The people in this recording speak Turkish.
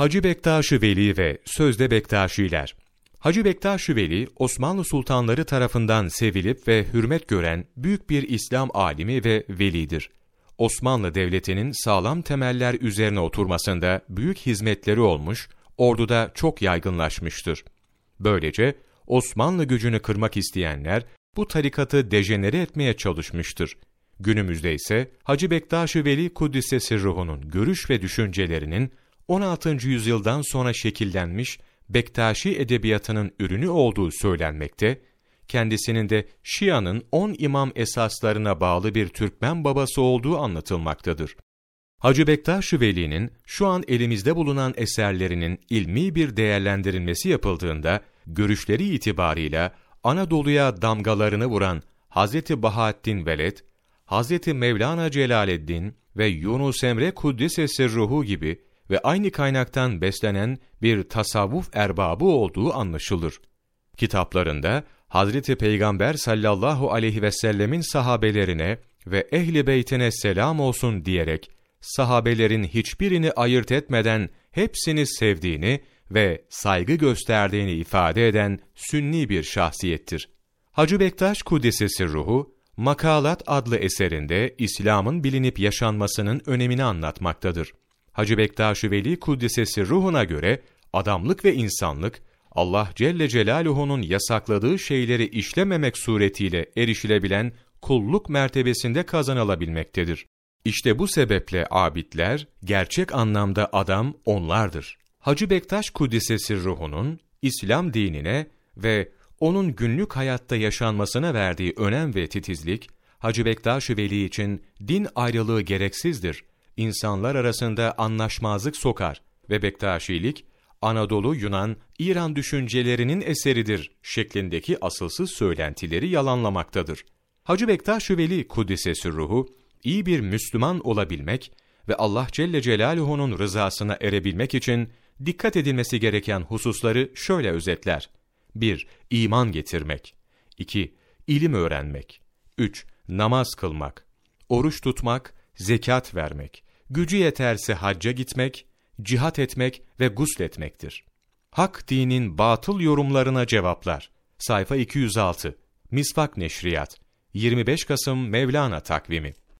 Hacı Bektaş-ı Veli ve Sözde Bektaşiler Hacı Bektaş-ı Veli, Osmanlı sultanları tarafından sevilip ve hürmet gören büyük bir İslam alimi ve velidir. Osmanlı Devleti'nin sağlam temeller üzerine oturmasında büyük hizmetleri olmuş, orduda çok yaygınlaşmıştır. Böylece Osmanlı gücünü kırmak isteyenler bu tarikatı dejenere etmeye çalışmıştır. Günümüzde ise Hacı Bektaş-ı Veli Kuddise ruhunun görüş ve düşüncelerinin 16. yüzyıldan sonra şekillenmiş Bektaşi edebiyatının ürünü olduğu söylenmekte, kendisinin de Şia'nın on imam esaslarına bağlı bir Türkmen babası olduğu anlatılmaktadır. Hacı Bektaş Veli'nin şu an elimizde bulunan eserlerinin ilmi bir değerlendirilmesi yapıldığında, görüşleri itibarıyla Anadolu'ya damgalarını vuran Hz. Bahattin Veled, Hz. Mevlana Celaleddin ve Yunus Emre Kuddisesi Ruhu gibi ve aynı kaynaktan beslenen bir tasavvuf erbabı olduğu anlaşılır. Kitaplarında Hazreti Peygamber sallallahu aleyhi ve sellemin sahabelerine ve ehli beytine selam olsun diyerek sahabelerin hiçbirini ayırt etmeden hepsini sevdiğini ve saygı gösterdiğini ifade eden sünni bir şahsiyettir. Hacı Bektaş Kuddisesi ruhu, Makalat adlı eserinde İslam'ın bilinip yaşanmasının önemini anlatmaktadır. Hacı Bektaş-ı Veli Kuddisesi ruhuna göre adamlık ve insanlık, Allah Celle Celaluhu'nun yasakladığı şeyleri işlememek suretiyle erişilebilen kulluk mertebesinde kazanılabilmektedir. İşte bu sebeple abidler, gerçek anlamda adam onlardır. Hacı Bektaş Kuddisesi ruhunun, İslam dinine ve onun günlük hayatta yaşanmasına verdiği önem ve titizlik, Hacı Bektaş Veli için din ayrılığı gereksizdir insanlar arasında anlaşmazlık sokar ve Bektaşilik, Anadolu, Yunan, İran düşüncelerinin eseridir şeklindeki asılsız söylentileri yalanlamaktadır. Hacı Bektaş Veli Kuddisesi ruhu, iyi bir Müslüman olabilmek ve Allah Celle Celaluhu'nun rızasına erebilmek için dikkat edilmesi gereken hususları şöyle özetler. 1. İman getirmek. 2. İlim öğrenmek. 3. Namaz kılmak. Oruç tutmak, zekat vermek gücü yeterse hacca gitmek, cihat etmek ve gusletmektir. Hak dinin batıl yorumlarına cevaplar. Sayfa 206. Misvak Neşriyat. 25 Kasım Mevlana takvimi.